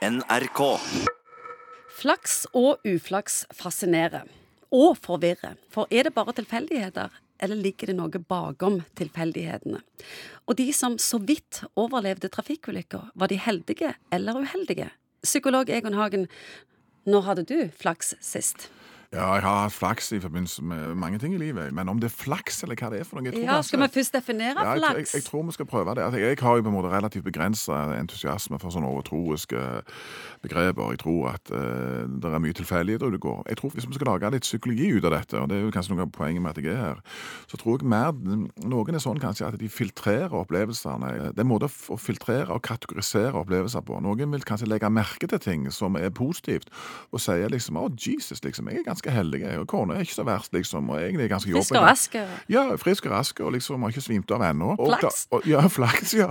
NRK. Flaks og uflaks fascinerer. Og forvirrer. For er det bare tilfeldigheter, eller ligger det noe bakom tilfeldighetene? Og de som så vidt overlevde trafikkulykker, var de heldige eller uheldige? Psykolog Egon Hagen, når hadde du flaks sist? Ja, jeg har hatt flaks i forbindelse med mange ting i livet. Men om det er flaks eller hva det er for noe jeg tror Ja, Skal vi først definere ja, jeg, tror- jeg, flaks? jeg tror vi skal prøve det. Altså, jeg har jo på en måte relativt begrensa entusiasme for sånne overtroiske begreper. Jeg tror at uh, det er mye tilfeldigheter det går. Jeg tror Hvis vi skal lage litt psykologi ut av dette, og det er jo kanskje noe av poenget med at jeg er her, så tror jeg mer Noen er sånn kanskje at de filtrerer opplevelsene. Det er en måte å filtrere og kategorisere opplevelser på. Noen vil kanskje legge merke til ting som er positivt, og sier liksom å, Jesus, liksom, jeg er ganske heldig, jeg, og kona er ikke så verst, liksom, og egentlig er ganske Frisk jobbig. og rask. Ja, frisk og rask, og liksom har ikke svimt av ennå. Flaks. Og, ja, flaks, ja.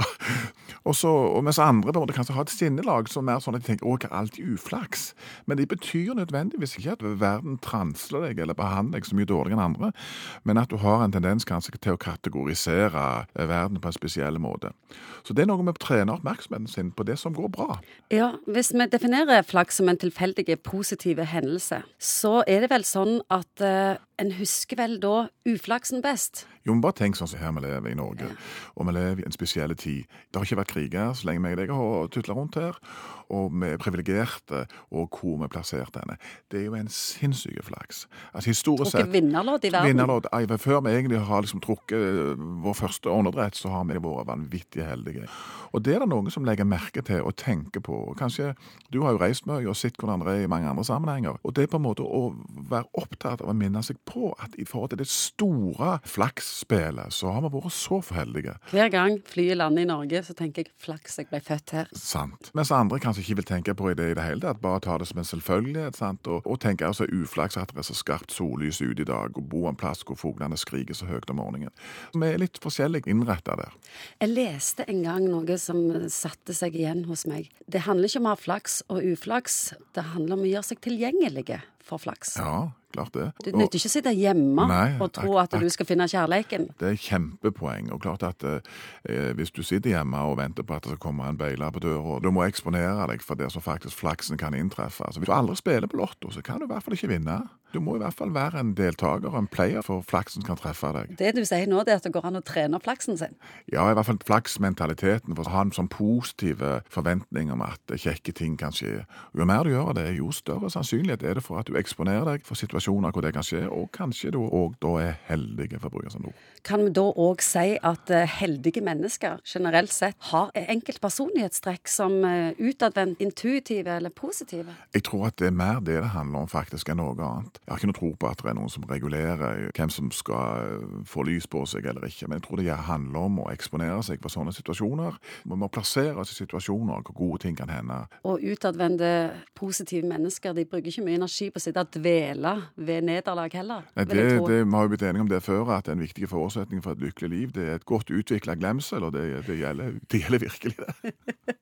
Og, så, og mens andre på en måte kanskje har et sinnelag som er mer sånn at de tenker å, hva er alltid uflaks? Men det betyr nødvendigvis ikke at verden transler deg eller behandler deg så mye dårligere enn andre, men at du har en tendens kanskje til å kategorisere eh, verden på en spesiell måte. Så det er noe med å trene oppmerksomheten sin på det som går bra. Ja, Hvis vi definerer flaks som en tilfeldig positiv hendelse, så er det vel sånn at eh, en husker vel da uflaksen best? Jo, men bare tenk sånn som her vi lever i Norge, og vi lever i en spesiell tid. Det har ikke vært krig her så lenge meg og deg har tutla rundt her, og vi er privilegerte, og hvor vi er plassert henne. Det er jo en sinnssyk flaks. Altså historisk sett vinnerlodd i verden. Vinnerlodd. Før vi egentlig har liksom trukket eh, vår første åndedrett, så har vi vært vanvittig heldige. Og det er det noen som legger merke til og tenker på. Kanskje Du har jo reist mye og sett hvordan det er i mange andre sammenhenger. Og det er på en måte å være opptatt av å minne seg på at i forhold til det store flaksspillet, så har vi vært så for heldige. Hver gang flyet lander i Norge, så tenker jeg flaks jeg ble født her. Sant. Mens andre kanskje ikke vil tenke på det i det hele tatt, bare ta det som en selvfølgelighet. sant? Og, og tenke altså uflaks at det er så skarpt sollys ute i dag, og bo en plass hvor fuglene skriker så høyt om morgenen. Vi er litt forskjellig innretta der. Jeg leste en gang noe som satte seg igjen hos meg. Det handler ikke om å ha flaks og uflaks, det handler om å gjøre seg tilgjengelige for flaks. Ja, klart det. Det Og- nytter ikke å sitte hjemme Nei, og tro at du skal finne kjærleiken. Det er kjempepoeng. Og klart at eh, Hvis du sitter hjemme og venter på at det skal komme en beiler på døra, du må eksponere deg for det som faktisk flaksen kan inntreffe. Altså, hvis du aldri spiller på Lotto, så kan du i hvert fall ikke vinne. Du må i hvert fall være en deltaker og en player for flaksen kan treffe deg. Det du sier nå, det er at det går an å trene flaksen sin. Ja, i hvert fall flaksmentaliteten. For å ha en sånn positiv forventning om at kjekke ting kan skje. Jo mer du gjør det, jo større sannsynlighet er det for at du eksponerer deg for situasjoner hvor det kan skje, og kanskje du òg da er heldige, for å bruke sånn ord. Kan vi da òg si at eh, heldige mennesker generelt sett har enkeltpersonlighetstrekk som eh, utadvendt, intuitive eller positive? Jeg tror at det er mer det det handler om faktisk enn noe annet. Jeg har ikke noe tro på at det er noen som regulerer hvem som skal eh, få lys på seg eller ikke, men jeg tror det handler om å eksponere seg for sånne situasjoner. Vi må plassere oss i situasjoner hvor gode ting kan hende. Og utadvendte, positive mennesker de bruker ikke mye energi på å sitte og dvele ved nederlag heller. Nei, det, det, vi har jo blitt enige om det før, at en viktig forutsetning for et lykkelig liv det er et godt utvikla glemsel, og det, det, gjelder, det gjelder virkelig, det.